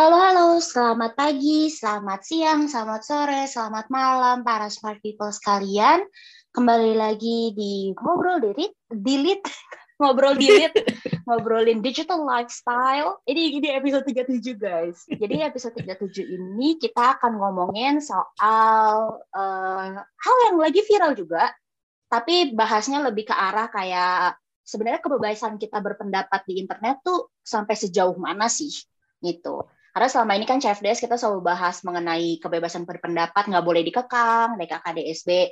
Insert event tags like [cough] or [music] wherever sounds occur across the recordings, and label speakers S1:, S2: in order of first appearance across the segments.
S1: Halo, halo, selamat pagi, selamat siang, selamat sore, selamat malam para smart people sekalian. Kembali lagi di Ngobrol Dirit, Dilit, [laughs] Ngobrol Dilit, [laughs] ngobrolin digital lifestyle. Ini ini episode 37 guys. Jadi episode 37 ini kita akan ngomongin soal uh, hal yang lagi viral juga, tapi bahasnya lebih ke arah kayak sebenarnya kebebasan kita berpendapat di internet tuh sampai sejauh mana sih gitu. Karena selama ini kan CFDS kita selalu bahas mengenai kebebasan berpendapat, nggak boleh dikekang, DKKDSB,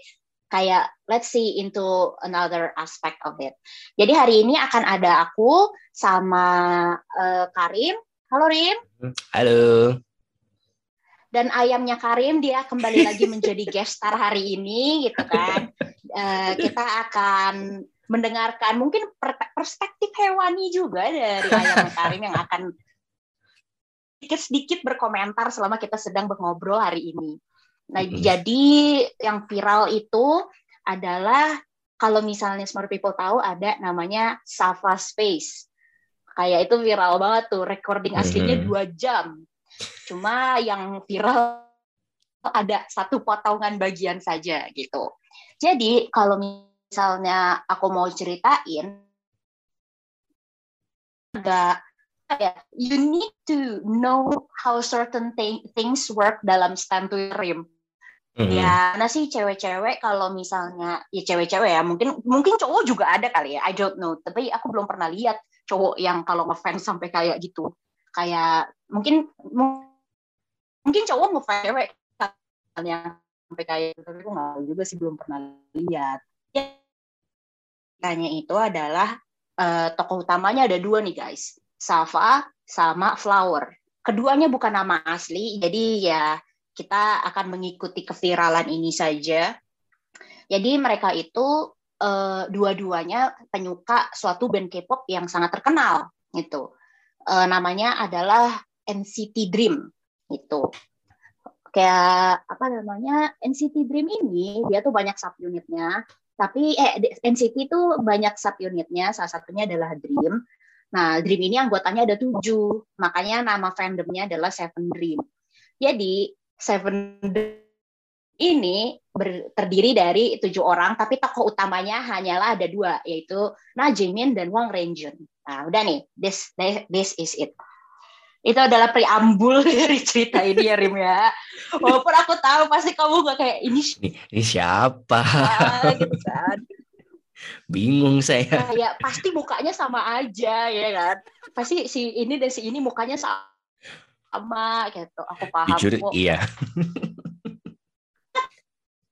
S1: kayak let's see into another aspect of it. Jadi hari ini akan ada aku sama uh, Karim. Halo Rim.
S2: Halo.
S1: Dan ayamnya Karim dia kembali lagi menjadi [laughs] guest star hari ini gitu kan. Uh, kita akan mendengarkan mungkin perspektif hewani juga dari ayam Karim yang akan sedikit-sedikit berkomentar selama kita sedang mengobrol hari ini. Nah, mm -hmm. jadi yang viral itu adalah kalau misalnya smart people tahu ada namanya Safa Space. Kayak itu viral banget tuh, recording aslinya dua jam. Cuma yang viral ada satu potongan bagian saja gitu. Jadi kalau misalnya aku mau ceritain agak ya you need to know how certain th things work dalam stand to rim. Mm-hmm. Ya, mana sih cewek-cewek kalau misalnya ya cewek-cewek ya mungkin mungkin cowok juga ada kali ya I don't know tapi aku belum pernah lihat cowok yang kalau ngefans sampai kayak gitu kayak mungkin mungkin cowok ngefans cewek yang sampai kayak gitu tapi aku nggak juga sih belum pernah lihat ya, tanya itu adalah uh, tokoh utamanya ada dua nih guys Safa sama Flower. Keduanya bukan nama asli, jadi ya kita akan mengikuti keviralan ini saja. Jadi mereka itu uh, dua-duanya penyuka suatu band K-pop yang sangat terkenal gitu. Uh, namanya adalah NCT Dream itu. Kayak apa namanya NCT Dream ini dia tuh banyak subunitnya. Tapi eh NCT itu banyak subunitnya. Salah satunya adalah Dream. Nah, Dream ini anggotanya ada tujuh, makanya nama fandomnya adalah Seven Dream. Jadi, Seven Dream ini ber, terdiri dari tujuh orang, tapi tokoh utamanya hanyalah ada dua, yaitu Na Jimin dan Wang Renjun. Nah, udah nih, this, this is it. Itu adalah preambul [laughs] dari cerita ini ya, Rim ya. Walaupun aku tahu pasti kamu gak kayak ini.
S2: Ini, ini siapa? Ah, gitu kan bingung saya.
S1: Ya pasti mukanya sama aja ya kan? Pasti si ini dan si ini mukanya sama gitu. Aku paham
S2: jujur kok. iya. [laughs]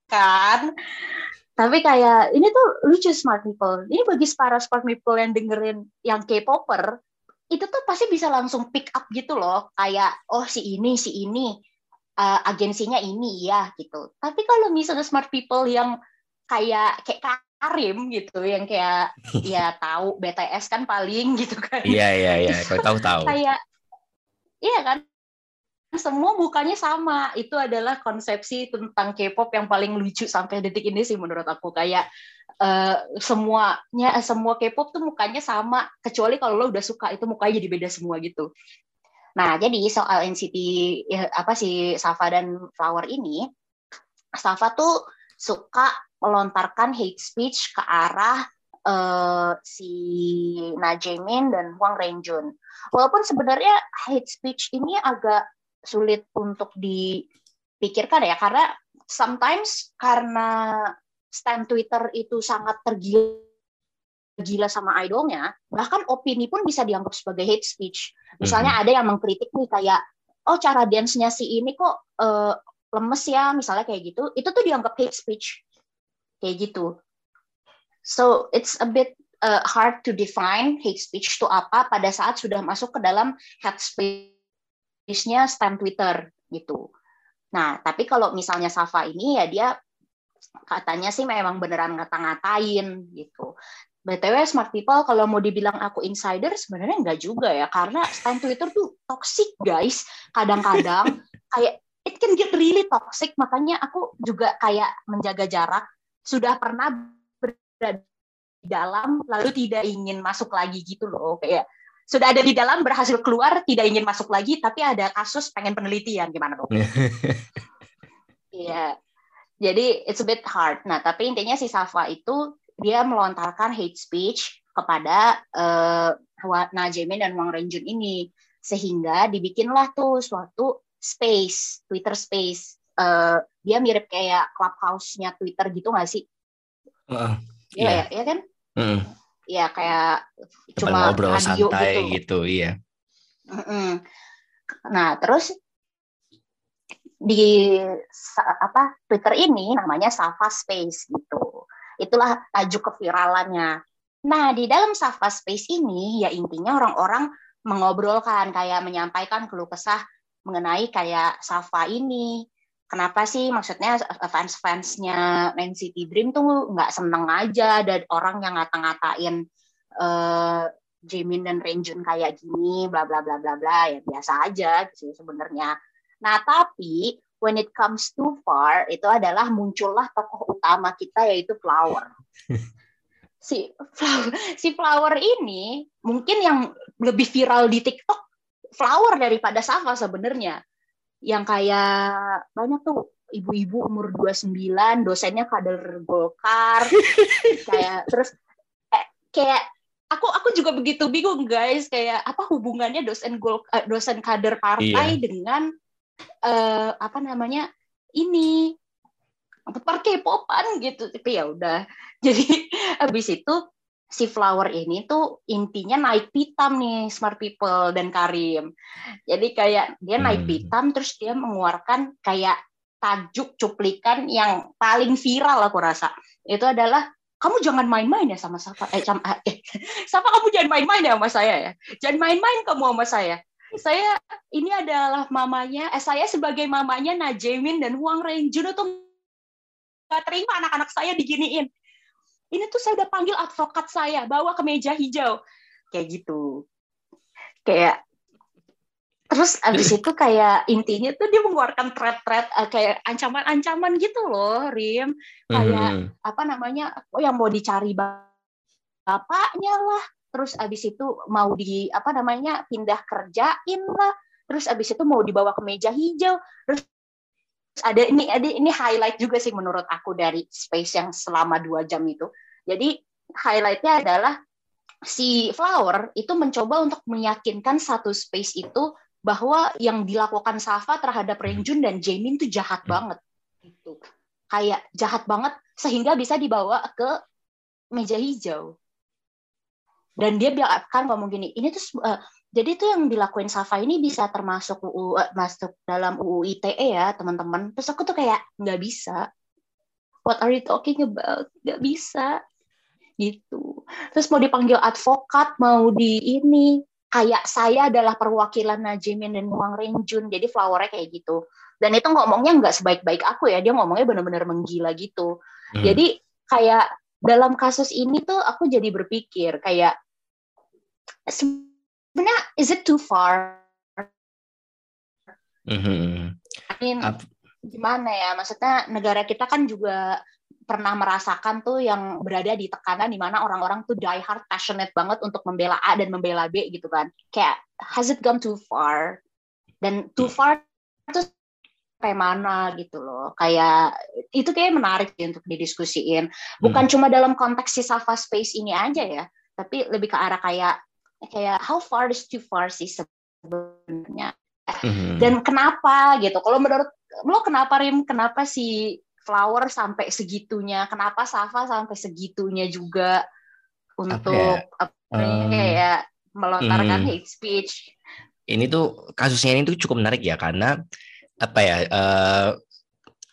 S1: Kan? Tapi kayak ini tuh lucu smart people. Ini bagi para smart people yang dengerin yang K-popper itu tuh pasti bisa langsung pick up gitu loh. Kayak oh si ini si ini uh, agensinya ini ya gitu. Tapi kalau misalnya smart people yang kayak kayak Karim gitu yang kayak [laughs] ya tahu BTS kan paling gitu kan.
S2: Iya iya iya, kau tahu tahu. [laughs]
S1: kayak iya kan semua mukanya sama. Itu adalah konsepsi tentang K-pop yang paling lucu sampai detik ini sih menurut aku kayak uh, semuanya semua K-pop tuh mukanya sama kecuali kalau lo udah suka itu mukanya jadi beda semua gitu. Nah, jadi soal NCT ya, apa sih Safa dan Flower ini, Safa tuh suka melontarkan hate speech ke arah uh, si Najemin dan Huang Renjun. Walaupun sebenarnya hate speech ini agak sulit untuk dipikirkan ya karena sometimes karena stand Twitter itu sangat tergila gila sama idolnya, bahkan opini pun bisa dianggap sebagai hate speech. Misalnya -hmm. ada yang mengkritik nih kayak, oh cara dance-nya si ini kok uh, lemes ya, misalnya kayak gitu, itu tuh dianggap hate speech kayak gitu. So it's a bit uh, hard to define hate speech itu apa pada saat sudah masuk ke dalam hate speech-nya stand Twitter gitu. Nah, tapi kalau misalnya Safa ini ya dia katanya sih memang beneran ngata-ngatain gitu. BTW smart people kalau mau dibilang aku insider sebenarnya enggak juga ya karena stand Twitter tuh toxic guys. Kadang-kadang [laughs] kayak it can get really toxic makanya aku juga kayak menjaga jarak sudah pernah berada di dalam lalu tidak ingin masuk lagi gitu loh kayak sudah ada di dalam berhasil keluar tidak ingin masuk lagi tapi ada kasus pengen penelitian gimana dong? [laughs] Iya. Jadi it's a bit hard. Nah, tapi intinya si Safa itu dia melontarkan hate speech kepada uh, Najemin dan Wang Renjun ini sehingga dibikinlah tuh suatu space Twitter space uh, dia mirip kayak clubhouse-nya Twitter gitu nggak sih? Uh, iya, ya, ya kan? Mm. Ya kayak
S2: cuma ngobrol santai gitu, gitu iya.
S1: Nah terus di apa Twitter ini namanya Safa Space gitu. Itulah tajuk keviralannya. Nah, di dalam Safa Space ini ya intinya orang-orang mengobrolkan kayak menyampaikan keluh kesah mengenai kayak Safa ini. Kenapa sih maksudnya fans-fansnya Man City Dream tuh nggak seneng aja dan orang yang ngata-ngatain uh, Jamin dan Renjun kayak gini, bla bla bla bla bla ya biasa aja sih sebenarnya. Nah tapi when it comes too far itu adalah muncullah tokoh utama kita yaitu Flower. [laughs] si Flower, si Flower ini mungkin yang lebih viral di TikTok Flower daripada Safa sebenarnya. Yang kayak banyak tuh ibu-ibu umur 29, dosennya kader Golkar. [laughs] kayak terus eh, kayak aku aku juga begitu bingung guys kayak apa hubungannya dosen gol eh, dosen kader partai iya. dengan uh, apa namanya ini per K-popan gitu tapi ya udah [laughs] jadi habis itu si Flower ini tuh intinya naik pitam nih smart people dan Karim. Jadi kayak dia naik hmm. pitam terus dia mengeluarkan kayak tajuk cuplikan yang paling viral aku rasa. Itu adalah kamu jangan main-main ya sama Safa. Eh, eh [laughs] Safa kamu jangan main-main ya sama saya ya. Jangan main-main kamu sama saya. Saya ini adalah mamanya, eh, saya sebagai mamanya Najemin dan Huang Renjun tuh nggak terima anak-anak saya diginiin. Ini tuh saya udah panggil advokat saya, bawa ke meja hijau. Kayak gitu. Kayak terus abis itu kayak intinya tuh dia mengeluarkan threat-threat uh, kayak ancaman-ancaman gitu loh, Rim. Kayak mm -hmm. apa namanya? Oh yang mau dicari bapaknya lah, terus abis itu mau di apa namanya pindah kerjain lah terus abis itu mau dibawa ke meja hijau terus ada ini ada ini highlight juga sih menurut aku dari space yang selama dua jam itu. Jadi highlightnya adalah si Flower itu mencoba untuk meyakinkan satu space itu bahwa yang dilakukan Safa terhadap Renjun dan Jamin itu jahat hmm. banget gitu. Kayak jahat banget sehingga bisa dibawa ke meja hijau. Dan dia bilang kan ngomong gini ini tuh uh, jadi tuh yang dilakuin Safa ini bisa termasuk UU eh, masuk dalam UU ITE ya teman-teman. Terus aku tuh kayak nggak bisa. What are you talking about? Nggak bisa. Gitu. Terus mau dipanggil advokat mau di ini kayak saya adalah perwakilan Najimin dan Wang Renjun jadi flowernya kayak gitu. Dan itu ngomongnya nggak sebaik-baik aku ya dia ngomongnya benar-benar menggila gitu. Hmm. jadi kayak dalam kasus ini tuh aku jadi berpikir kayak sebenarnya is it too far? Mm-hmm. I mean, gimana ya? Maksudnya negara kita kan juga pernah merasakan tuh yang berada di tekanan di mana orang-orang tuh die hard passionate banget untuk membela A dan membela B gitu kan. Kayak has it gone too far? Dan too far tuh kayak mana gitu loh. Kayak itu kayak menarik ya untuk didiskusiin. Bukan hmm. cuma dalam konteks si Safa Space ini aja ya, tapi lebih ke arah kayak kayak how far is too far sih sebenarnya? Mm-hmm. dan kenapa gitu? Kalau menurut lo kenapa Rim? Kenapa si Flower sampai segitunya? Kenapa Safa sampai segitunya juga untuk apa ya? um, kayak melontarkan mm, hate speech?
S2: Ini tuh kasusnya ini tuh cukup menarik ya karena apa ya uh,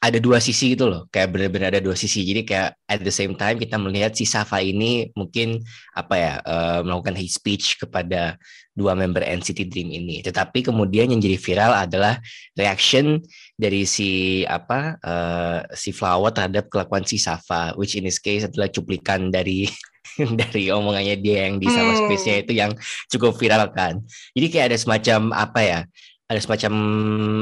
S2: ada dua sisi gitu loh kayak benar-benar ada dua sisi. Jadi kayak at the same time kita melihat si Safa ini mungkin apa ya uh, melakukan hate speech kepada dua member NCT Dream ini. Tetapi kemudian yang jadi viral adalah reaction dari si apa uh, si Flower terhadap kelakuan si Safa which in this case adalah cuplikan dari [laughs] dari omongannya dia yang di sama hmm. space-nya itu yang cukup viral kan. Jadi kayak ada semacam apa ya ada semacam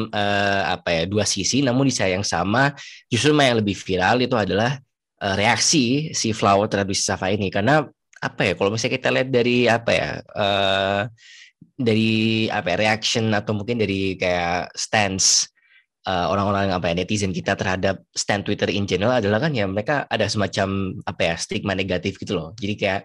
S2: uh, apa ya dua sisi namun di saat yang sama justru yang lebih viral itu adalah uh, reaksi si Flower terhadap si Safa ini karena apa ya kalau misalnya kita lihat dari apa ya uh, dari apa ya, reaction atau mungkin dari kayak stance uh, orang-orang apa ya netizen kita terhadap stand Twitter in general adalah kan ya mereka ada semacam apa ya stigma negatif gitu loh. Jadi kayak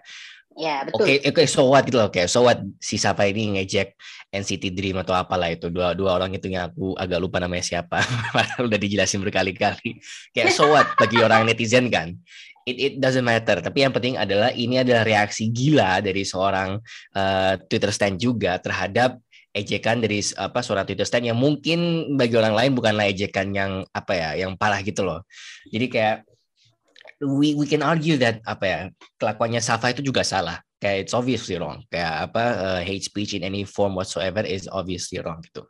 S1: Ya, betul.
S2: Oke, okay, oke, okay, so what gitu loh. Kayak so what si siapa ini ngejek NCT Dream atau apalah itu. Dua dua orang itu yang aku agak lupa namanya siapa. [laughs] Udah dijelasin berkali-kali. Kayak so what bagi orang netizen kan. It, it doesn't matter. Tapi yang penting adalah ini adalah reaksi gila dari seorang uh, Twitter stand juga terhadap ejekan dari apa seorang Twitter stand yang mungkin bagi orang lain bukanlah ejekan yang apa ya, yang parah gitu loh. Jadi kayak we we can argue that apa ya kelakuannya Safa itu juga salah. Kayak it's obviously wrong. Kayak apa uh, hate speech in any form whatsoever is obviously wrong gitu.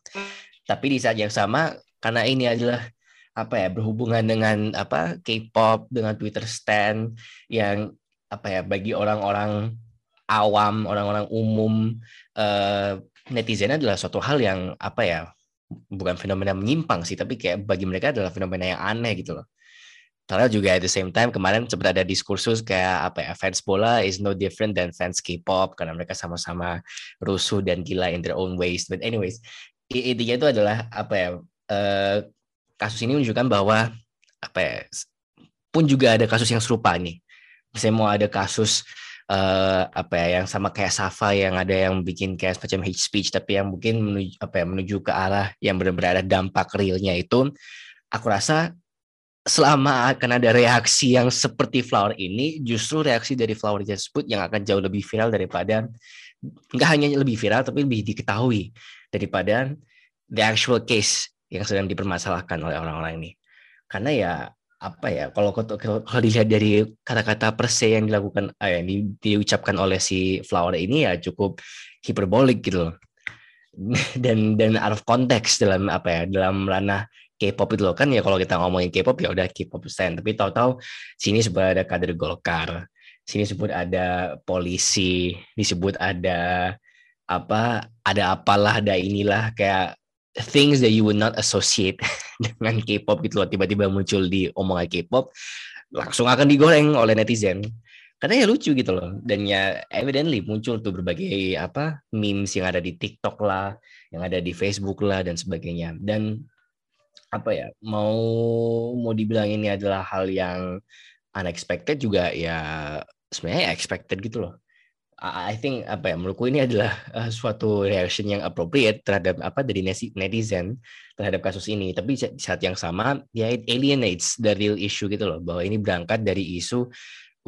S2: Tapi di saat yang sama karena ini adalah apa ya berhubungan dengan apa K-pop dengan Twitter stand yang apa ya bagi orang-orang awam orang-orang umum uh, netizen adalah suatu hal yang apa ya bukan fenomena menyimpang sih tapi kayak bagi mereka adalah fenomena yang aneh gitu loh karena juga at the same time kemarin sempat ada diskursus kayak apa ya fans bola is no different than fans K-pop karena mereka sama-sama rusuh dan gila in their own ways. But anyways, intinya itu adalah apa ya uh, kasus ini menunjukkan bahwa apa ya pun juga ada kasus yang serupa nih. Misalnya mau ada kasus uh, apa ya yang sama kayak Safa yang ada yang bikin kayak semacam hate speech tapi yang mungkin menuju apa ya menuju ke arah yang benar-benar ada dampak realnya itu aku rasa selama akan ada reaksi yang seperti flower ini, justru reaksi dari flower tersebut yang akan jauh lebih viral daripada nggak hanya lebih viral tapi lebih diketahui daripada the actual case yang sedang dipermasalahkan oleh orang-orang ini. Karena ya apa ya kalau kalau dilihat dari kata-kata perse yang dilakukan eh, yang di, diucapkan oleh si flower ini ya cukup hiperbolik gitu loh [laughs] dan dan out of context dalam apa ya dalam ranah K-pop itu loh. Kan ya kalau kita ngomongin K-pop ya udah K-pop stand. Tapi tahu-tahu sini sebut ada kader Golkar sini sebut ada polisi disebut ada apa ada apalah ada inilah kayak things that you would not associate [laughs] dengan K-pop gitu loh. Tiba-tiba muncul di omongan K-pop langsung akan digoreng oleh netizen. Karena ya lucu gitu loh. Dan ya evidently muncul tuh berbagai apa memes yang ada di TikTok lah yang ada di Facebook lah dan sebagainya. Dan apa ya mau mau dibilang ini adalah hal yang unexpected juga ya sebenarnya expected gitu loh. I think apa ya menurutku ini adalah uh, suatu reaction yang appropriate terhadap apa dari netizen terhadap kasus ini. Tapi saat yang sama ya it alienates the real issue gitu loh bahwa ini berangkat dari isu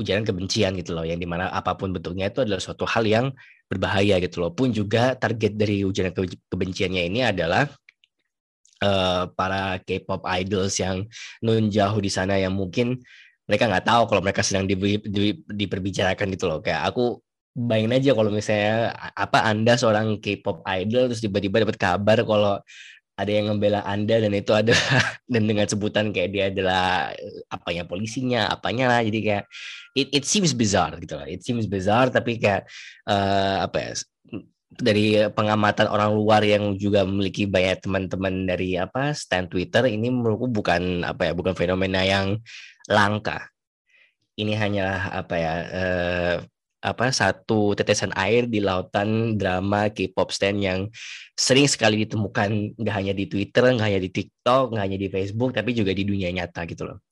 S2: ujaran kebencian gitu loh yang di mana apa pun bentuknya itu adalah suatu hal yang berbahaya gitu loh. Pun juga target dari ujaran kebenciannya ini adalah uh, para K-pop idols yang nun jauh di sana yang mungkin mereka nggak tahu kalau mereka sedang di, di, diperbicarakan gitu loh. Kayak aku bayangin aja kalau misalnya apa anda seorang K-pop idol terus tiba-tiba dapat kabar kalau ada yang membela anda dan itu ada [laughs] dan dengan sebutan kayak dia adalah apanya polisinya apanya lah. Jadi kayak it, it seems bizarre gitu lah it seems bizarre tapi kayak uh, apa ya dari pengamatan orang luar yang juga memiliki banyak teman-teman dari apa stand Twitter ini menurutku bukan apa ya bukan fenomena yang langka. Ini hanyalah apa ya eh, apa satu tetesan air di lautan drama K-pop stand yang sering sekali ditemukan nggak hanya di Twitter, nggak hanya di TikTok, nggak hanya di Facebook, tapi juga di dunia nyata gitu loh.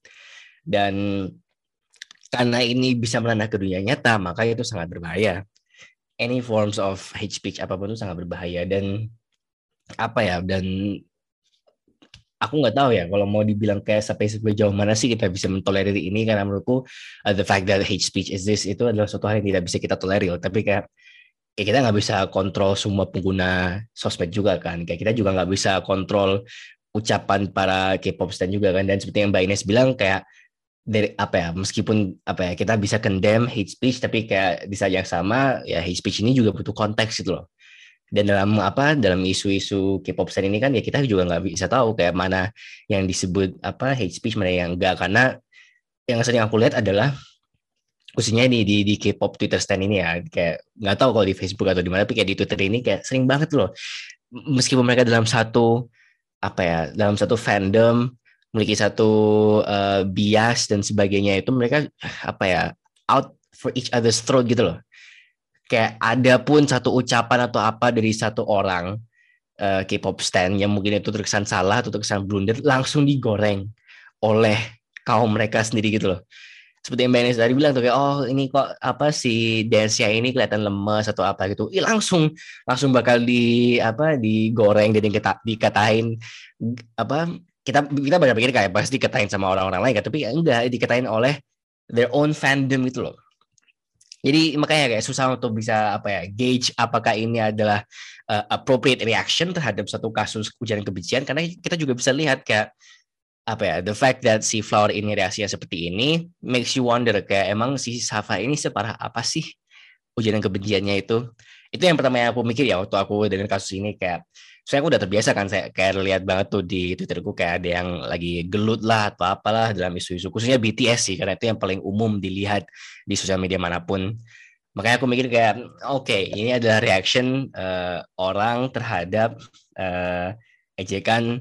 S2: Dan karena ini bisa melanda ke dunia nyata, maka itu sangat berbahaya any forms of hate speech apa pun itu sangat berbahaya. Dan apa ya dan aku nggak tahu ya kalau mau dibilang kayak sampai sejauh mana sih kita bisa mentolerir ini. Karena menurutku uh, the fact that hate speech is this itu adalah suatu hal yang tidak bisa kita tolerir tapi kayak ya kita nggak bisa kontrol semua pengguna sosmed juga kan. Kayak kita juga nggak bisa kontrol ucapan para K-pop stan juga kan. Dan seperti yang Mbak Ines bilang kayak dari apa ya meskipun apa ya kita bisa condemn hate speech tapi kayak di saat yang sama ya hate speech ini juga butuh konteks gitu loh. Dan dalam apa dalam isu-isu K-pop scene ini kan ya kita juga nggak bisa tahu kayak mana yang disebut apa hate speech mana yang enggak karena yang sering aku lihat adalah khususnya di di, di K-pop Twitter stand ini ya kayak nggak tahu kalau di Facebook atau di mana tapi kayak di Twitter ini kayak sering banget loh. Meskipun mereka dalam satu apa ya dalam satu fandom memiliki satu uh, bias dan sebagainya itu mereka apa ya out for each other's throat gitu loh. Kayak ada pun satu ucapan atau apa dari satu orang uh, K-pop stand yang mungkin itu terkesan salah atau terkesan blunder langsung digoreng oleh kaum mereka sendiri gitu loh. Seperti yang Mbak tadi bilang tuh kayak oh ini kok apa si dance ini kelihatan lemes atau apa gitu. Ih, langsung langsung bakal di apa digoreng dan dikata, dikatain apa kita kita banyak pikir kayak pasti dikatain sama orang-orang lain kan tapi enggak dikatain oleh their own fandom gitu loh. Jadi makanya kayak susah untuk bisa apa ya gauge apakah ini adalah uh, appropriate reaction terhadap satu kasus ujaran kebencian karena kita juga bisa lihat kayak apa ya the fact that si flower ini reaksinya seperti ini makes you wonder kayak emang si Safa ini separah apa sih ujian kebenciannya itu? Itu yang pertama yang aku mikir ya waktu aku dengan kasus ini kayak saya udah terbiasa kan saya kayak lihat banget tuh di Twitterku kayak ada yang lagi gelut lah atau apalah dalam isu-isu khususnya BTS sih karena itu yang paling umum dilihat di sosial media mana pun makanya aku mikir kayak oke okay, ini adalah reaction uh, orang terhadap uh, ejekan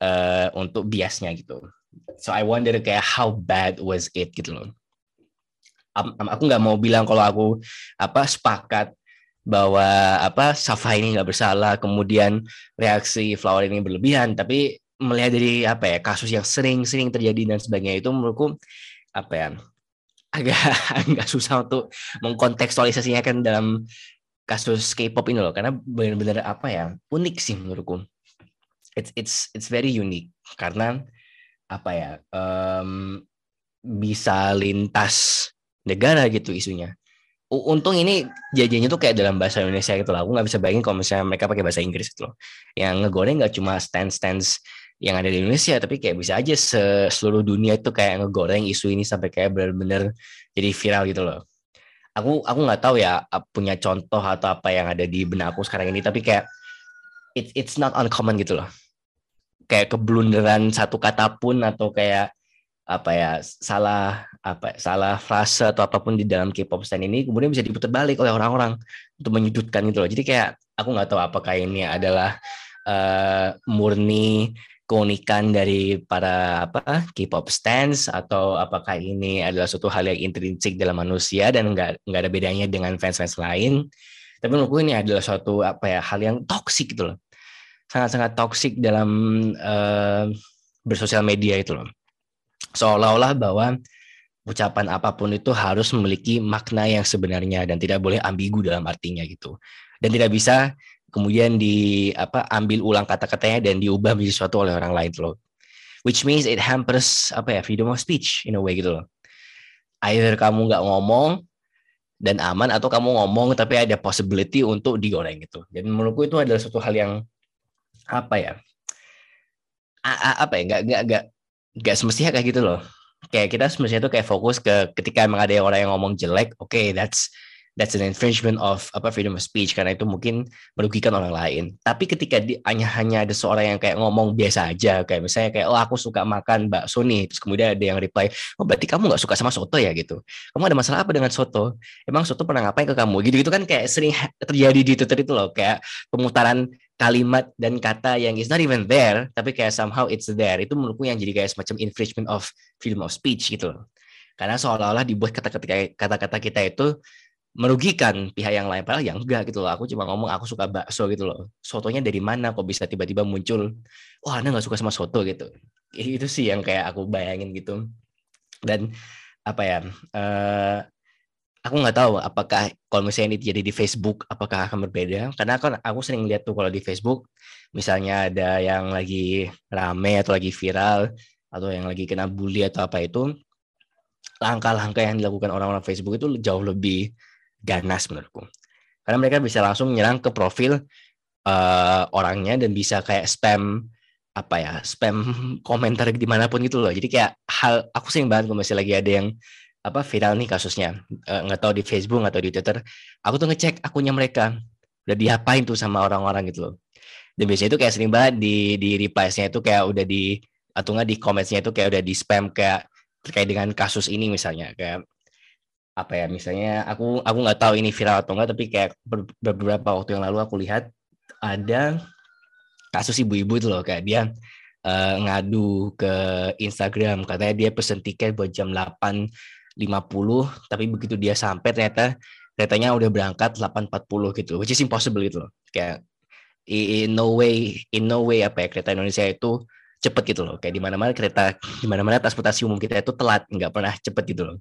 S2: uh, untuk biasnya gitu. So I wonder kayak how bad was it gitu loh. Aku nggak mau bilang kalau aku apa sepakat bahwa apa Safa ini nggak bersalah, kemudian reaksi Flower ini berlebihan, tapi melihat dari apa ya kasus yang sering-sering terjadi dan sebagainya itu menurutku apa ya [laughs] agak agak susah untuk mengkontekstualisasinya kan dalam kasus K-pop ini loh karena benar-benar apa ya unik sih menurutku it's it's it's very unique karena apa ya um, bisa lintas negara gitu isunya. Untung ini jajannya tuh kayak dalam bahasa Indonesia gitu lah. Aku nggak bisa bayangin kalau misalnya mereka pakai bahasa Inggris gitu loh. Yang ngegoreng nggak cuma stand-stands yang ada di Indonesia, tapi kayak bisa aja seluruh dunia itu kayak ngegoreng isu ini sampai kayak benar-benar jadi viral gitu loh. Aku aku nggak tahu ya punya contoh atau apa yang ada di benak aku sekarang ini, tapi kayak it, it's not uncommon gitu loh kayak keblunderan satu kata pun atau kayak apa ya salah apa salah frase atau apa pun di dalam K-pop stand ini kemudian bisa diputar balik oleh orang-orang untuk menyudutkan itu loh. Jadi kayak aku nggak tahu apakah ini adalah uh, murni keunikan dari para apa K-pop stands atau apakah ini adalah suatu hal yang intrinsik dalam manusia dan nggak nggak ada bedanya dengan fans-fans lain. Tapi menurutku ini adalah suatu apa ya hal yang toksik gitu loh sangat-sangat toksik dalam uh, bersosial media itu loh. Seolah-olah bahwa ucapan apa pun itu harus memiliki makna yang sebenarnya dan tidak boleh ambigu dalam artinya gitu. Dan tidak bisa kemudian di apa ambil ulang kata-katanya dan diubah menjadi sesuatu oleh orang lain loh. Which means it hampers apa ya freedom of speech in a way gitu loh. Either kamu nggak ngomong dan aman atau kamu ngomong tapi ada possibility untuk digoreng gitu. Dan menurutku itu adalah suatu hal yang apa ya a, a, apa ya nggak nggak nggak nggak semestinya kayak gitu loh kayak kita semestinya tuh kayak fokus ke ketika emang ada orang yang ngomong jelek oke okay, that's that's an infringement of apa freedom of speech karena itu mungkin merugikan orang lain. Tapi ketika di, hanya hanya ada seorang yang kayak ngomong biasa aja, kayak misalnya kayak oh aku suka makan bakso nih, terus kemudian ada yang reply, oh berarti kamu nggak suka sama soto ya gitu. Kamu ada masalah apa dengan soto? Emang soto pernah ngapain ke kamu? Gitu gitu kan kayak sering terjadi di Twitter itu loh, kayak pemutaran kalimat dan kata yang is not even there tapi kayak somehow it's there itu menurutku yang jadi kayak semacam infringement of freedom of speech gitu loh. Karena seolah-olah dibuat kata-kata kata-kata kita itu merugikan pihak yang lain padahal yang enggak gitu loh. Aku cuma ngomong aku suka bakso gitu loh. Sotonya dari mana? Kok bisa tiba-tiba muncul wah anda nggak suka sama soto gitu. Itu sih yang kayak aku bayangin gitu. Dan apa ya uh, aku nggak tahu apakah kalau misalnya ini jadi di Facebook apakah akan berbeda? Karena kan aku sering lihat tuh kalau di Facebook misalnya ada yang lagi rame atau lagi viral atau yang lagi kena bully atau apa itu langkah-langkah yang dilakukan orang-orang Facebook itu jauh lebih ganas menurutku. Karena mereka bisa langsung menyerang ke profil uh, orangnya dan bisa kayak spam apa ya spam [laughs] komentar di mana pun gitu loh. Jadi kayak hal aku sering banget kalau misalnya lagi ada yang apa viral nih kasusnya. Eh, nggak tahu di Facebook atau di Twitter. Aku tuh ngecek akunnya mereka. Udah diapain tuh sama orang-orang gitu loh. Dan biasanya itu kayak sering banget di di replies-nya itu kayak udah di atau nggak di comments-nya itu kayak udah di spam kayak terkait dengan kasus ini misalnya. Kayak apa ya misalnya aku aku nggak tahu ini viral atau enggak tapi kayak beberapa waktu yang lalu aku lihat ada kasus ibu-ibu itu loh. Kayak dia uh, ngadu ke Instagram. Katanya dia pesen tiket buat jam 8 50 tapi begitu dia sampai ternyata keretanya udah berangkat 8.40 gitu which is impossible gitu loh. Kayak in no way in no way apa ya kereta Indonesia itu cepet gitu loh. Kayak di mana-mana kereta di mana-mana transportasi umum kita itu telat nggak pernah cepet gitu loh.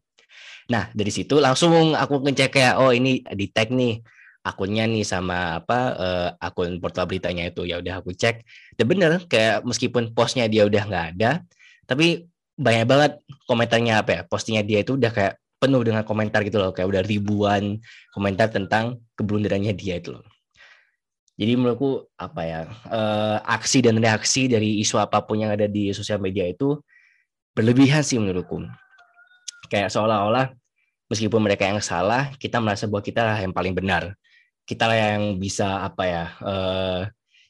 S2: Nah dari situ langsung aku ngecek kayak oh ini di tag nih akunnya nih sama apa uh, akun portal beritanya itu. Ya udah aku cek. Dan bener kayak meskipun postnya dia udah nggak ada tapi banyak banget komentarnya apa ya postingnya dia itu udah kayak penuh dengan komentar gitu loh kayak udah ribuan komentar tentang keblunderannya dia itu loh. Jadi menurutku apa ya uh, aksi dan reaksi dari isu apa pun yang ada di sosial media itu berlebihan sih menurutku. Kayak seolah-olah meskipun mereka yang salah kita merasa bahwa kita lah yang paling benar. Kita lah yang bisa apa ya uh,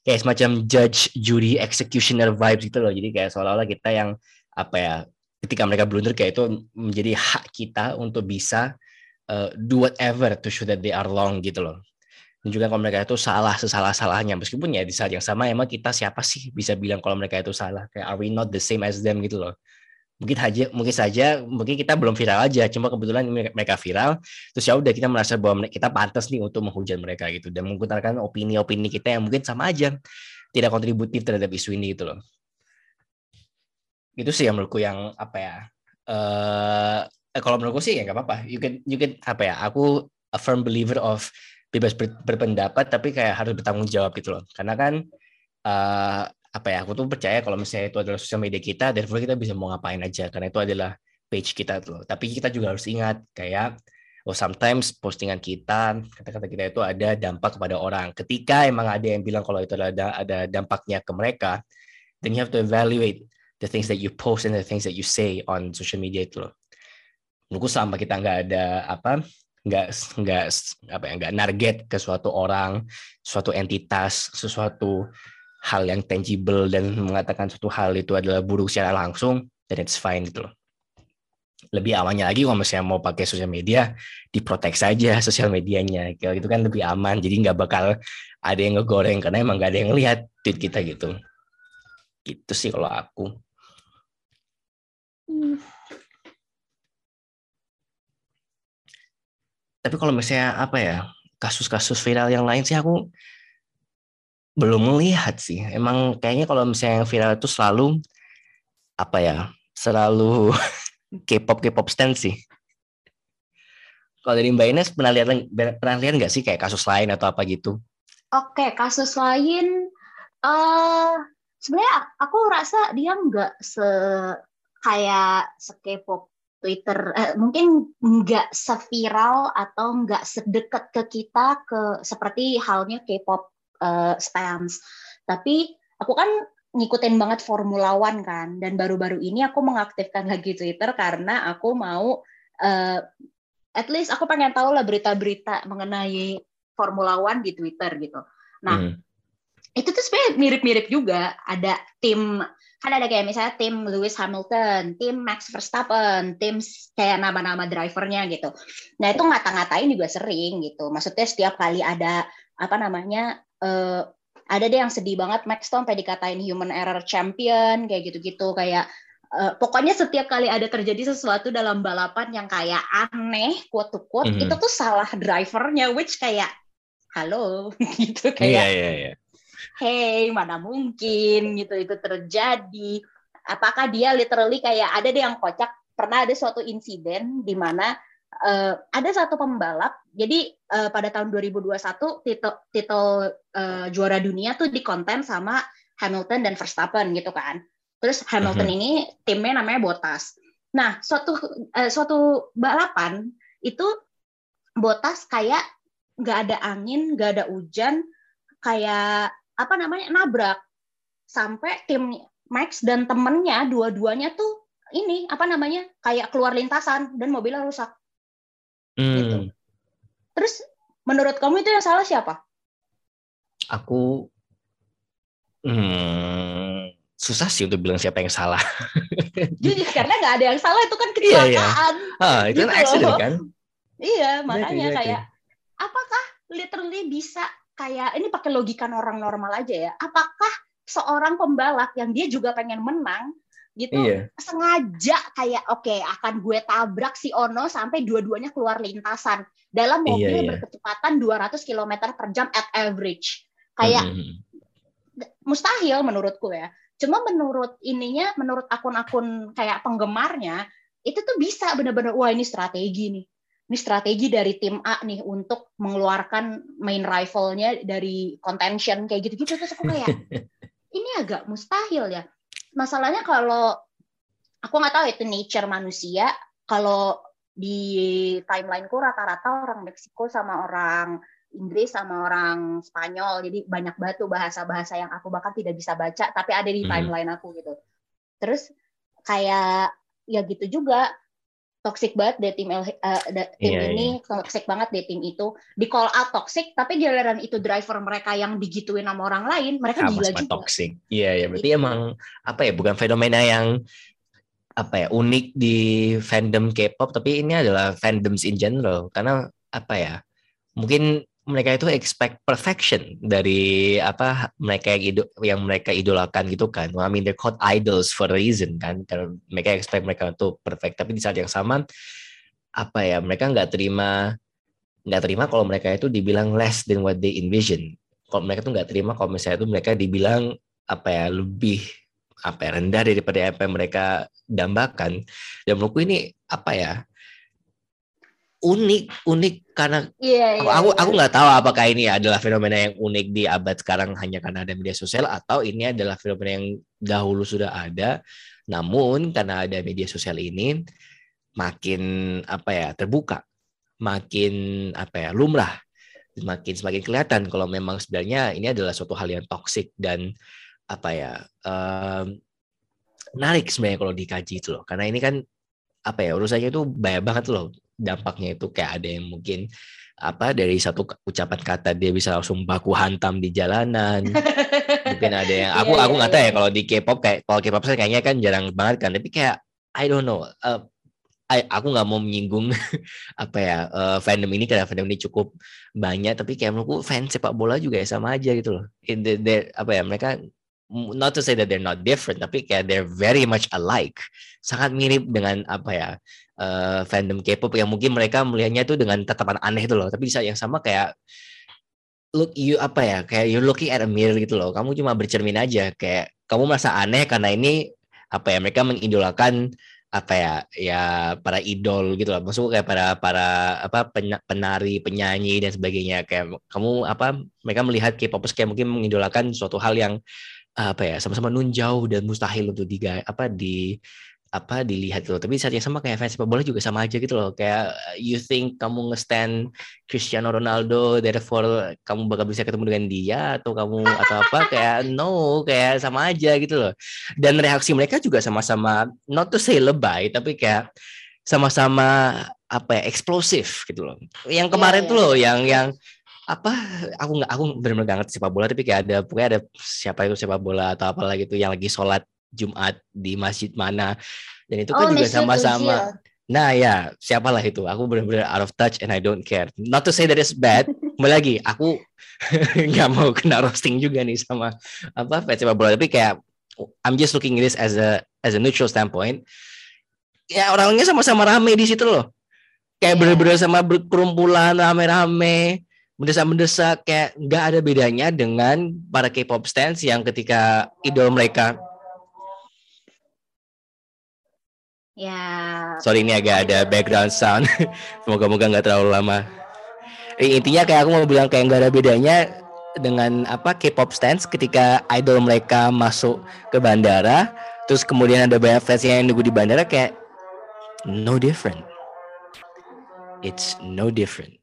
S2: kayak semacam judge jury executioner vibes gitu loh. Jadi kayak seolah-olah kita yang apa ya ketika mereka blunder kayak itu menjadi hak kita untuk bisa uh, do whatever to show that they are wrong gitu loh. Dan juga kalau mereka itu salah sesalah-salahnya. Meskipun ya di saat yang sama emang kita siapa sih bisa bilang kalau mereka itu salah? Kayak are we not the same as them gitu loh. Mungkin aja mungkin saja mungkin kita belum viral aja. Cuma kebetulan mereka viral terus ya udah kita merasa bahwa kita pantas nih untuk menghujat mereka gitu. Dan mengutarakan opini-opini kita yang mungkin sama aja tidak kontributif terhadap isu ini gitu loh itu sih yang menurutku yang apa ya uh, kalau menurutku sih ya nggak apa-apa. You can you can apa ya aku a firm believer of bebas ber, berpendapat tapi kayak harus bertanggung jawab gitu loh. Karena kan uh, apa ya aku tuh percaya kalau misalnya itu adalah sosial media kita therefore kita bisa mau ngapain aja. Karena itu adalah page kita tuh tapi kita juga harus ingat kayak oh sometimes postingan kita kata-kata kita itu ada dampak kepada orang. Ketika emang ada yang bilang kalau itu ada ada dampaknya ke mereka then you have to evaluate the things that you post and the things that you say on social media itu loh. Menurutku selama kita nggak ada apa nggak nggak apa ya nggak target ke suatu orang, suatu entitas, sesuatu hal yang tangible dan mengatakan suatu hal itu adalah buruk secara langsung, then it's fine gitu loh. Lebih amannya lagi kalau misalnya mau pakai sosial media, diprotek saja sosial medianya. Kalau itu kan lebih aman, jadi nggak bakal ada yang ngegoreng karena emang nggak ada yang lihat tweet kita gitu. Gitu sih kalau aku. Tapi kalau misalnya apa ya kasus-kasus viral yang lain sih aku belum melihat sih. Emang kayaknya kalau misalnya yang viral itu selalu apa ya selalu [laughs] K-pop K-pop stand sih. Kalau dari Mbak Ines pernah lihat pernah lihat nggak sih kayak kasus lain atau apa gitu?
S1: Oke, kasus lain uh, sebenarnya aku rasa dia nggak se kayak sekepop Twitter eh, mungkin nggak seviral atau nggak sedekat ke kita ke seperti halnya K-pop uh, stance. Tapi aku kan ngikutin banget Formula One kan dan baru-baru ini aku mengaktifkan lagi Twitter karena aku mau uh, at least aku pengen tahu lah berita-berita mengenai Formula One di Twitter gitu. Nah, hmm. Itu tuh sebenarnya mirip-mirip juga ada tim kan ada kayak misalnya tim Lewis Hamilton, tim Max Verstappen, tim kayak nama-nama drivernya gitu. Nah itu ngata-ngatain juga sering gitu. Maksudnya setiap kali ada apa namanya uh, ada deh yang sedih banget Max tuh sampai dikatain human error champion kayak gitu-gitu kayak uh, pokoknya setiap kali ada terjadi sesuatu dalam balapan yang kayak aneh quote to quote mm -hmm. itu tuh salah drivernya which kayak halo [laughs] gitu kayak yeah, yeah, yeah hey mana mungkin gitu itu terjadi. Apakah dia literally kayak ada deh yang kocak pernah ada suatu insiden di mana uh, ada satu pembalap jadi uh, pada tahun 2021 titel titel uh, juara dunia tuh dikonten sama Hamilton dan Verstappen gitu kan. Terus Hamilton uh -huh. ini timnya namanya Bottas. Nah suatu uh, suatu balapan itu Bottas kayak nggak ada angin nggak ada hujan kayak apa namanya nabrak sampai tim Max dan temennya dua-duanya tuh ini apa namanya kayak keluar lintasan dan mobilnya rusak. Hmm. Gitu. Terus menurut kamu itu yang salah siapa?
S2: Aku hmm, susah sih untuk bilang siapa yang salah. [laughs]
S1: Jujur karena nggak ada yang salah itu kan kecelakaan. Iya, iya.
S2: Ah, itu kan gitu kan accident kan?
S1: Iya, makanya iya, kayak apakah literally bisa kayak ini pakai logika orang normal aja ya. Apakah seorang pembalap yang dia juga pengen menang gitu iya. sengaja kayak oke okay, akan gue tabrak si Ono sampai dua-duanya keluar lintasan dalam mobil iya, iya. berkecepatan 200 km per jam at average kayak mm -hmm. mustahil menurutku ya cuma menurut ininya menurut akun-akun kayak penggemarnya itu tuh bisa benar-benar wah ini strategi nih ini strategi dari tim A nih untuk mengeluarkan main rivalnya dari contention kayak gitu-gitu. Terus aku kayak [laughs] ini agak mustahil ya. Masalahnya kalau aku nggak tahu itu nature manusia kalau di timelineku rata-rata orang Meksiko sama orang Inggris sama orang Spanyol jadi banyak batu bahasa-bahasa yang aku bahkan tidak bisa baca tapi ada di hmm. timeline aku gitu. Terus kayak ya gitu juga toxic banget deh tim uh, tim yeah, ini yeah. toxic banget deh tim itu di call out toxic tapi giliran itu driver mereka yang digituin sama orang lain mereka sama, gila juga
S2: toxic iya yeah, ya yeah. berarti gitu. emang apa ya bukan fenomena yang apa ya unik di fandom K-pop tapi ini adalah fandoms in general karena apa ya mungkin mereka itu expect perfection dari apa mereka yang idol, yang mereka idolakan gitu kan. I mean they're called idols for a reason kan. Karena mereka expect mereka untuk perfect. Tapi di saat yang sama apa ya mereka nggak terima nggak terima kalau mereka itu dibilang less than what they envision. Kalau mereka tuh nggak terima kalau misalnya itu mereka dibilang apa ya lebih apa ya, rendah daripada apa yang mereka dambakan. Dan menurutku ini apa ya unik unik karena
S1: yeah, yeah,
S2: aku aku nggak tahu apakah ini adalah fenomena yang unik di abad sekarang hanya karena ada media sosial atau ini adalah fenomena yang dahulu sudah ada. Namun karena ada media sosial ini makin apa ya terbuka makin apa ya lumrah semakin semakin kelihatan kalau memang sebenarnya ini adalah suatu hal yang toksik dan apa ya um, menarik sebenarnya kalau dikaji itu loh. Karena ini kan apa ya urusannya itu banyak banget loh dampaknya itu kayak ada yang mungkin apa dari satu ucapan kata dia bisa langsung baku hantam di jalanan. [laughs] Mungkin ada yang aku yeah, aku iya, nggak yeah, tahu ya yeah. kalau di K-pop kayak kalau K-pop saya kayaknya kan jarang banget kan tapi kayak I don't know uh, I, aku nggak mau menyinggung [laughs] apa ya uh, fandom ini karena fandom ini cukup banyak tapi kayak menurutku fans sepak bola juga ya sama aja gitu loh. In the, the, apa ya mereka not to say that they're not different tapi kayak they're very much alike. Sangat mirip dengan apa ya uh, fandom K-pop yang mungkin mereka melihatnya itu dengan tatapan aneh itu loh. Tapi di saat yang sama kayak look you apa ya kayak you looking at a mirror gitu loh. Kamu cuma bercermin aja kayak kamu merasa aneh karena ini apa ya mereka mengidolakan apa ya ya para idol gitu loh. Maksudku kayak para para apa penari penyanyi dan sebagainya. Kayak kamu apa mereka melihat K-popers kayak mungkin mengidolakan suatu hal yang apa ya sama-sama nunjau dan mustahil untuk diga apa di apa dilihat gitu. Tapi saat yang sama kayak fans sepak bola juga sama aja gitu loh. Kayak you think kamu ngestand Cristiano Ronaldo, therefore kamu bakal bisa ketemu dengan dia atau kamu atau apa [laughs] kayak no, kayak sama aja gitu loh. Dan reaksi mereka juga sama-sama not to say lebay tapi kayak sama-sama apa ya eksplosif gitu loh. Yang iya, kemarin yeah, tuh yeah. loh yang yang apa aku nggak aku benar-benar gak ngerti sepak bola tapi kayak ada pokoknya ada siapa itu sepak bola atau apa lagi itu yang lagi sholat Jumat di masjid mana. Dan itu kan oh, juga sama-sama. Nah ya siapalah itu. Aku benar-benar out of touch and I don't care. Not to say that it's bad. [laughs] Kembali lagi aku [laughs] nggak mau kena roasting juga nih sama apa fans sepak bola. Tapi kayak I'm just looking at this as a as a neutral standpoint. Ya orangnya sama-sama rame di situ loh. Kayak yeah. bener-bener sama berkerumpulan rame-rame mendesak-mendesak. Kayak nggak ada bedanya dengan para K-pop stans yang ketika idol mereka
S1: ya
S2: sorry ini agak ada background sound [laughs] semoga-moga nggak terlalu lama intinya kayak aku mau bilang kayak nggak ada bedanya dengan apa K-pop stans ketika idol mereka masuk ke bandara terus kemudian ada banyak fans yang nunggu di bandara kayak no different it's no different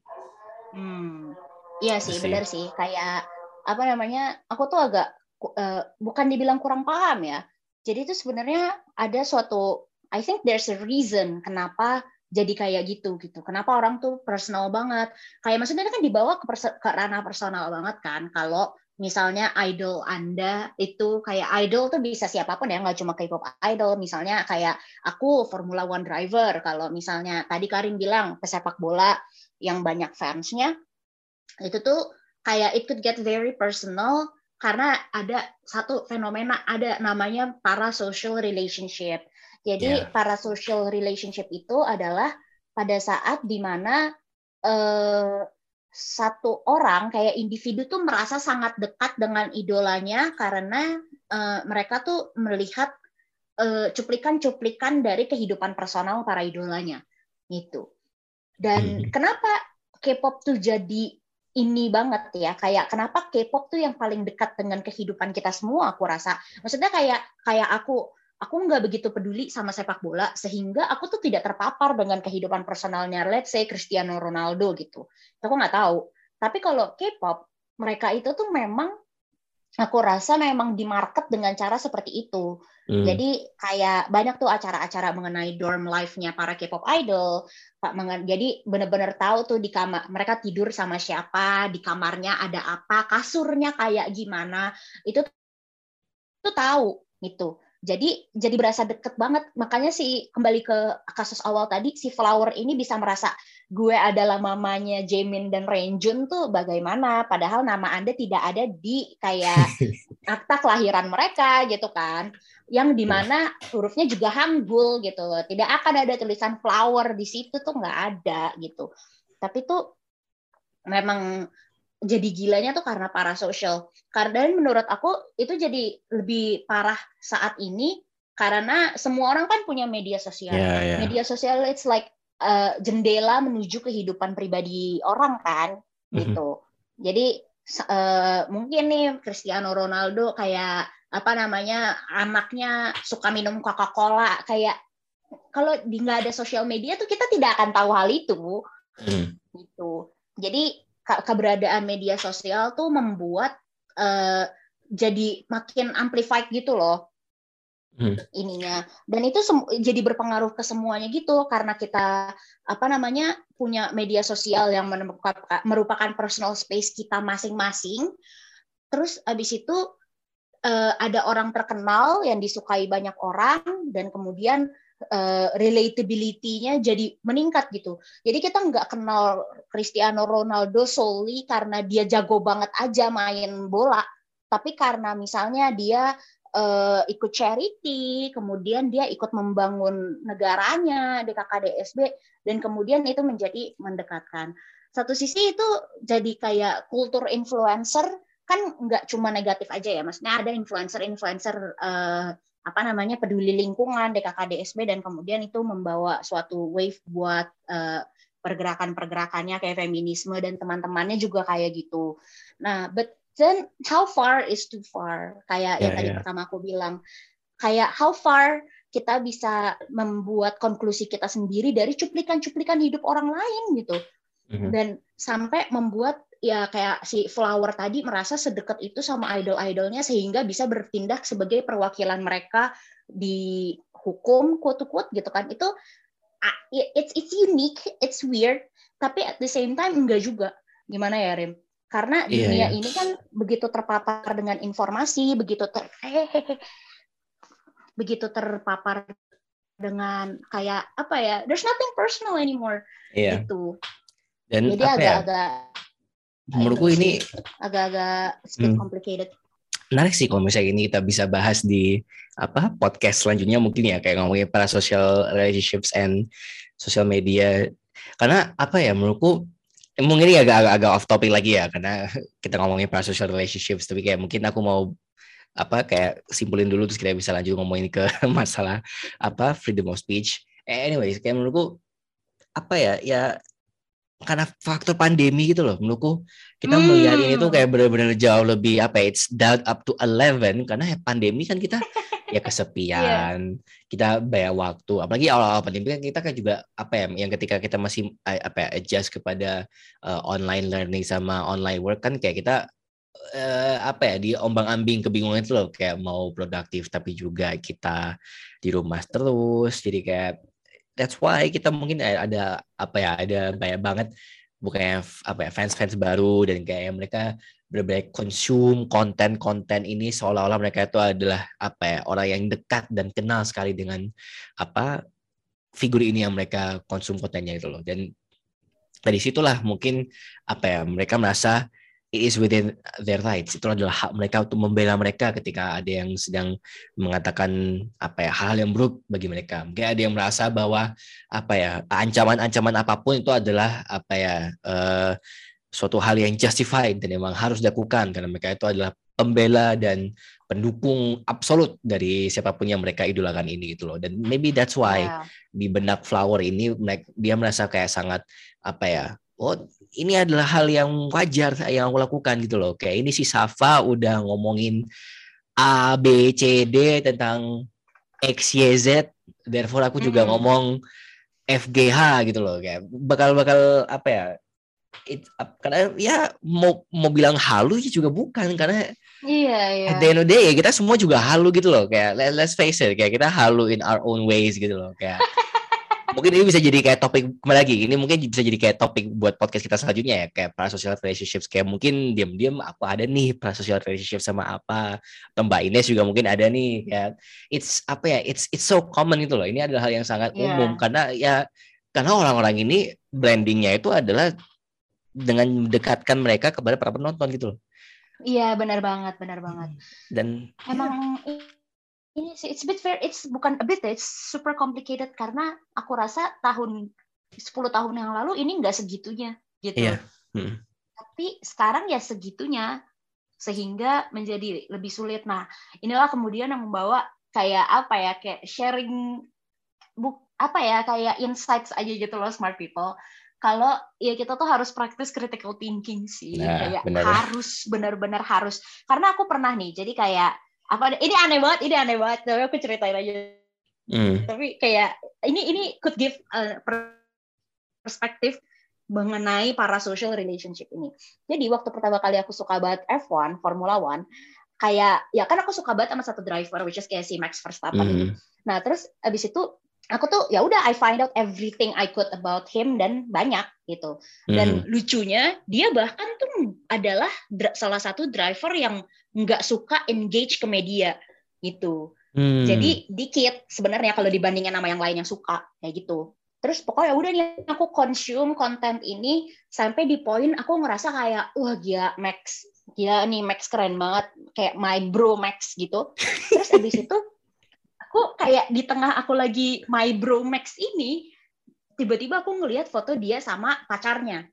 S1: Iya sih, sih. benar sih. Kayak apa namanya? Aku tuh agak uh, bukan dibilang kurang paham ya. Jadi itu sebenarnya ada suatu I think there's a reason kenapa jadi kayak gitu gitu. Kenapa orang tuh personal banget? Kayak maksudnya kan dibawa ke, perso ke ranah personal banget kan. Kalau misalnya idol Anda itu kayak idol tuh bisa siapa pun ya, nggak cuma K-pop idol. Misalnya kayak aku Formula One driver. Kalau misalnya tadi Karin bilang pesepak bola yang banyak fansnya, itu tuh kayak it could get very personal karena ada satu fenomena ada namanya parasocial relationship. Jadi yeah. parasocial relationship itu adalah pada saat di mana eh, satu orang kayak individu tuh merasa sangat dekat dengan idolanya karena uh, mereka tuh melihat cuplikan cuplikan-cuplikan dari kehidupan personal para idolanya itu. Dan hmm. kenapa K-pop tuh jadi ini banget ya kayak kenapa K-pop tuh yang paling dekat dengan kehidupan kita semua aku rasa maksudnya kayak kayak aku aku nggak begitu peduli sama sepak bola sehingga aku tuh tidak terpapar dengan kehidupan personalnya let's say Cristiano Ronaldo gitu aku nggak tahu tapi kalau K-pop mereka itu tuh memang aku rasa memang di market dengan cara seperti itu. Hmm. Jadi kayak banyak tuh acara-acara mengenai dorm life-nya para K-pop idol. Pak jadi benar-benar tahu tuh di kamar mereka tidur sama siapa, di kamarnya ada apa, kasurnya kayak gimana. Itu tuh tahu gitu. Jadi jadi berasa deket banget. Makanya sih kembali ke kasus awal tadi si Flower ini bisa merasa gue adalah mamanya Jamin dan Renjun tuh bagaimana padahal nama Anda tidak ada di kayak [laughs] akta kelahiran mereka gitu kan. Yang di mana hurufnya juga Hangul gitu. Tidak akan ada tulisan flower di situ tuh nggak ada gitu. Tapi tuh memang jadi gilanya tuh karena para sosial. Karena menurut aku itu jadi lebih parah saat ini karena semua orang kan punya media sosial. Yeah, yeah. Media sosial it's like uh, jendela menuju kehidupan pribadi orang kan mm-hmm. gitu. Jadi uh, mungkin nih Cristiano Ronaldo kayak apa namanya anaknya suka minum Coca-Cola kayak kalau di nggak ada sosial media tuh kita tidak akan tahu hal itu. Mm. Gitu. Jadi keberadaan media sosial tuh membuat uh, jadi makin amplified gitu loh hmm. ininya dan itu jadi berpengaruh ke semuanya gitu karena kita apa namanya punya media sosial yang merupakan personal space kita masing-masing terus abis itu uh, ada orang terkenal yang disukai banyak orang dan kemudian uh, relatability-nya jadi meningkat gitu. Jadi kita nggak kenal Cristiano Ronaldo solely karena dia jago banget aja main bola, tapi karena misalnya dia uh, ikut charity, kemudian dia ikut membangun negaranya DKKDSB, dan kemudian itu menjadi mendekatkan. Satu sisi itu jadi kayak kultur influencer kan nggak cuma negatif aja ya, maksudnya ada influencer-influencer uh, apa namanya peduli lingkungan DKKDSB dan kemudian itu membawa suatu wave buat uh, pergerakan-pergerakannya kayak feminisme dan teman-temannya juga kayak gitu. Nah, but then how far is too far? Kayak yeah, yang tadi yeah. pertama aku bilang, kayak how far kita bisa membuat konklusi kita sendiri dari cuplikan-cuplikan hidup orang lain gitu. Mm-hmm. Dan sampai membuat ya kayak si Flower tadi merasa sedekat itu sama idol-idolnya sehingga bisa bertindak sebagai perwakilan mereka di hukum quote quote gitu kan itu it's it's unique it's weird tapi at the same time enggak juga gimana ya Rim karena yeah, dunia yeah. ini kan begitu terpapar dengan informasi begitu ter begitu terpapar dengan kayak apa ya there's nothing personal anymore yeah. gitu
S2: dan jadi ya? agak-agak ya? Menurutku ini
S1: agak-agak hmm. complicated.
S2: Menarik sih kalau misalnya ini kita bisa bahas di apa podcast selanjutnya mungkin ya kayak ngomongin para social relationships and social media karena apa ya menurutku mungkin ini agak agak off topic lagi ya karena kita ngomongin para social relationships tapi kayak mungkin aku mau apa kayak simpulin dulu terus kita bisa lanjut ngomongin ke [laughs] masalah apa freedom of speech. Anyways, kayak menurutku apa ya ya karena faktor pandemi gitu loh menurutku kita hmm. melihat ini tuh kayak benar-benar jauh lebih apa ya it's down up to 11 karena ya pandemi kan kita ya [laughs] kesepian yeah. kita banyak waktu apalagi awal-awal pandemi kan kita kan juga apa ya yang ketika kita masih eh, apa ya adjust kepada uh, online learning sama online work kan kayak kita uh, apa ya di ombang-ambing kebingungan itu loh kayak mau produktif tapi juga kita di rumah terus jadi kayak that's why kita mungkin ada apa ya ada banyak banget bukannya apa ya fans-fans baru dan kayak mereka berbeda konsum konten-konten ini seolah-olah mereka itu adalah apa ya orang yang dekat dan kenal sekali dengan apa figur ini yang mereka konsum kontennya itu loh. Dan dari situlah mungkin apa ya mereka merasa it is within their rights. Itu adalah hak mereka untuk membela mereka ketika ada yang sedang mengatakan apa ya hal yang buruk bagi mereka. Mungkin ada yang merasa bahwa apa ya ancaman-ancaman apa pun itu adalah apa ya uh, suatu hal yang justified dan memang harus dilakukan karena mereka itu adalah pembela dan pendukung absolut dari siapa pun yang mereka idolakan ini gitu loh. Dan maybe that's why yeah. di benak Flower ini dia merasa kayak sangat apa ya oh ini adalah hal yang wajar yang aku lakukan gitu loh. Kayak ini si Safa udah ngomongin A B C D tentang X Y Z. Therefore aku juga mm -hmm. ngomong FGH gitu loh. Kayak bakal bakal apa ya it, karena ya mau mau bilang halu juga bukan. Karena
S1: iya iya.
S2: at the end of the day kita semua juga halu gitu loh. Kayak let's face it kayak kita halu in our own ways gitu loh. Kayak [laughs] mungkin ini bisa jadi kayak topik kembali lagi. Ini mungkin bisa jadi kayak topik buat podcast kita selanjutnya ya. Kayak para social relationships. Kayak mungkin diam-diam aku ada nih para social relationship sama apa? Atau Mbak Ines juga mungkin ada nih. Ya it's apa ya it's it's so common itu loh. Ini adalah hal yang sangat yeah. umum. Karena ya karena orang-orang ini brandingnya itu adalah dengan mendekatkan mereka kepada para penonton gitu loh.
S1: Iya benar banget benar banget.
S2: Dan
S1: emang ya ini sih it's a bit fair it's bukan a bit it's super complicated karena aku rasa tahun 10 tahun yang lalu ini enggak segitunya gitu
S2: yeah. hmm.
S1: tapi sekarang ya segitunya sehingga menjadi lebih sulit nah inilah kemudian yang membawa kayak apa ya kayak sharing buk apa ya kayak insights aja gitu loh smart people kalau ya kita tuh harus praktis critical thinking sih nah, kayak bener. harus benar-benar harus karena aku pernah nih jadi kayak apa ini aneh banget ini aneh banget tapi aku ceritain aja mm. tapi kayak ini ini could give a perspektif mengenai para social relationship ini jadi waktu pertama kali aku suka banget F1 Formula One kayak ya kan aku suka banget sama satu driver which is kayak si Max Verstappen mm. nah terus abis itu aku tuh ya udah I find out everything I could about him dan banyak gitu. Dan hmm. lucunya dia bahkan tuh adalah salah satu driver yang nggak suka engage ke media gitu. Hmm. Jadi dikit sebenarnya kalau dibandingin sama yang lain yang suka kayak gitu. Terus pokoknya udah nih aku consume konten ini sampai di poin aku ngerasa kayak wah gila Max, gila nih Max keren banget kayak my bro Max gitu. Terus abis itu aku kayak di tengah aku lagi my bro Max ini tiba-tiba aku ngelihat foto dia sama pacarnya.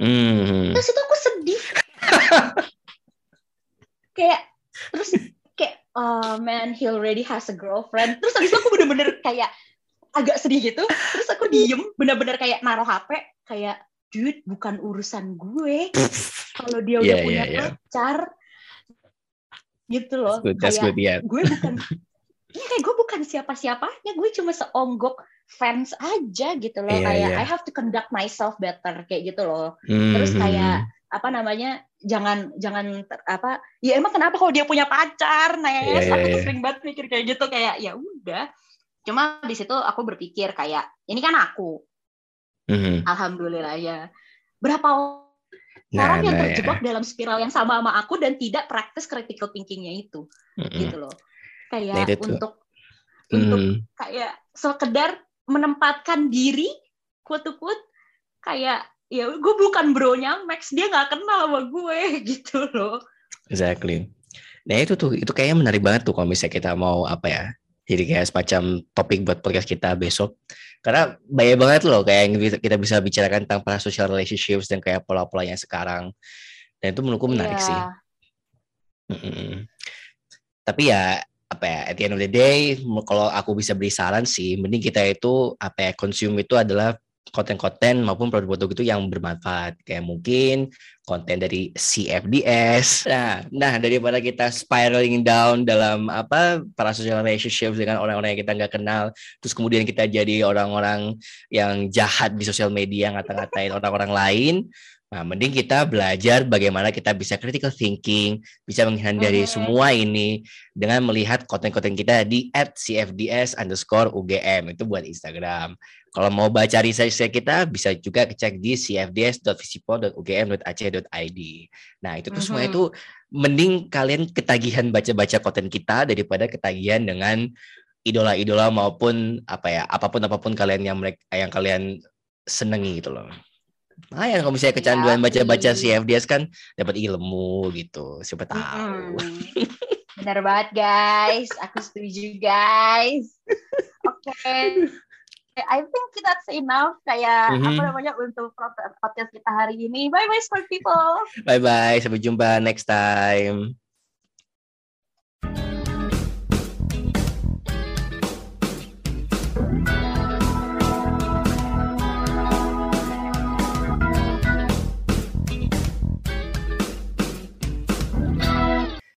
S2: Mm.
S1: Terus itu aku sedih. [laughs] kayak terus kayak oh man he already has a girlfriend. Terus habis itu aku bener-bener kayak agak sedih gitu. Terus aku diem bener-bener kayak naruh HP kayak dude bukan urusan gue. Kalau dia udah yeah, punya yeah, yeah. pacar gitu loh.
S2: That's good, that's
S1: kayak
S2: good, yeah.
S1: gue bukan [laughs] Iya kayak gue bukan siapa-siapanya, gue cuma seonggok fans aja gitu loh. Yeah, kayak yeah. I have to conduct myself better kayak gitu loh. Mm-hmm. Terus kayak apa namanya jangan jangan apa ya emang kenapa kalau dia punya pacar nah yeah, yeah, aku yeah. sering banget mikir kayak gitu kayak ya udah cuma di situ aku berpikir kayak ini kan aku mm-hmm. alhamdulillah ya berapa nah, orang yang nah, terjebak ya. dalam spiral yang sama sama aku dan tidak praktis critical thinkingnya itu mm-hmm. gitu loh kayak nah, untuk hmm. untuk kayak sekedar menempatkan diri quote kayak ya gue bukan bronya Max. Dia nggak kenal sama gue [laughs] gitu loh.
S2: Exactly. Nah itu tuh itu kayaknya menarik banget tuh kalau misalnya kita mau apa ya jadi kayak semacam topik buat podcast kita besok. Karena banyak banget loh kayak yang kita bisa bicarakan tentang para social relationships dan kayak pola-polanya sekarang. Dan itu menurutku menarik yeah. sih. Mm -hmm. tapi ya apa ya at the end of the day kalau aku bisa beri saran sih mending kita itu apa ya consume itu adalah konten-konten maupun produk-produk itu yang bermanfaat. Kayak mungkin konten dari CFDS nah nah daripada kita spiraling down dalam apa para social relationships dengan orang-orang yang kita nggak kenal terus kemudian kita jadi orang-orang yang jahat di sosial media ngata-ngatain orang-orang lain Nah, mending kita belajar bagaimana kita bisa critical thinking, bisa menghindari okay. semua ini dengan melihat konten-konten kita di @cfds underscore UGM itu buat Instagram. Kalau mau baca research kita bisa juga cek di cfds.visipol.ugm.ac.id. Nah, itu tuh mm-hmm. semua itu mending kalian ketagihan baca-baca konten kita daripada ketagihan dengan idola-idola maupun apa ya, apa pun apa pun kalian yang mereka yang kalian senengi gitu loh. Lumayan kalau misalnya kecanduan baca-baca CFDS kan dapat ilmu gitu. Siapa tahu.
S1: Mm-mm. [laughs] Benar banget guys, aku setuju guys. Oke. I think that's enough kayak
S2: Mhm.
S1: apa namanya untuk podcast kita hari ini. Bye bye smart people.
S2: Bye bye, sampai jumpa next time.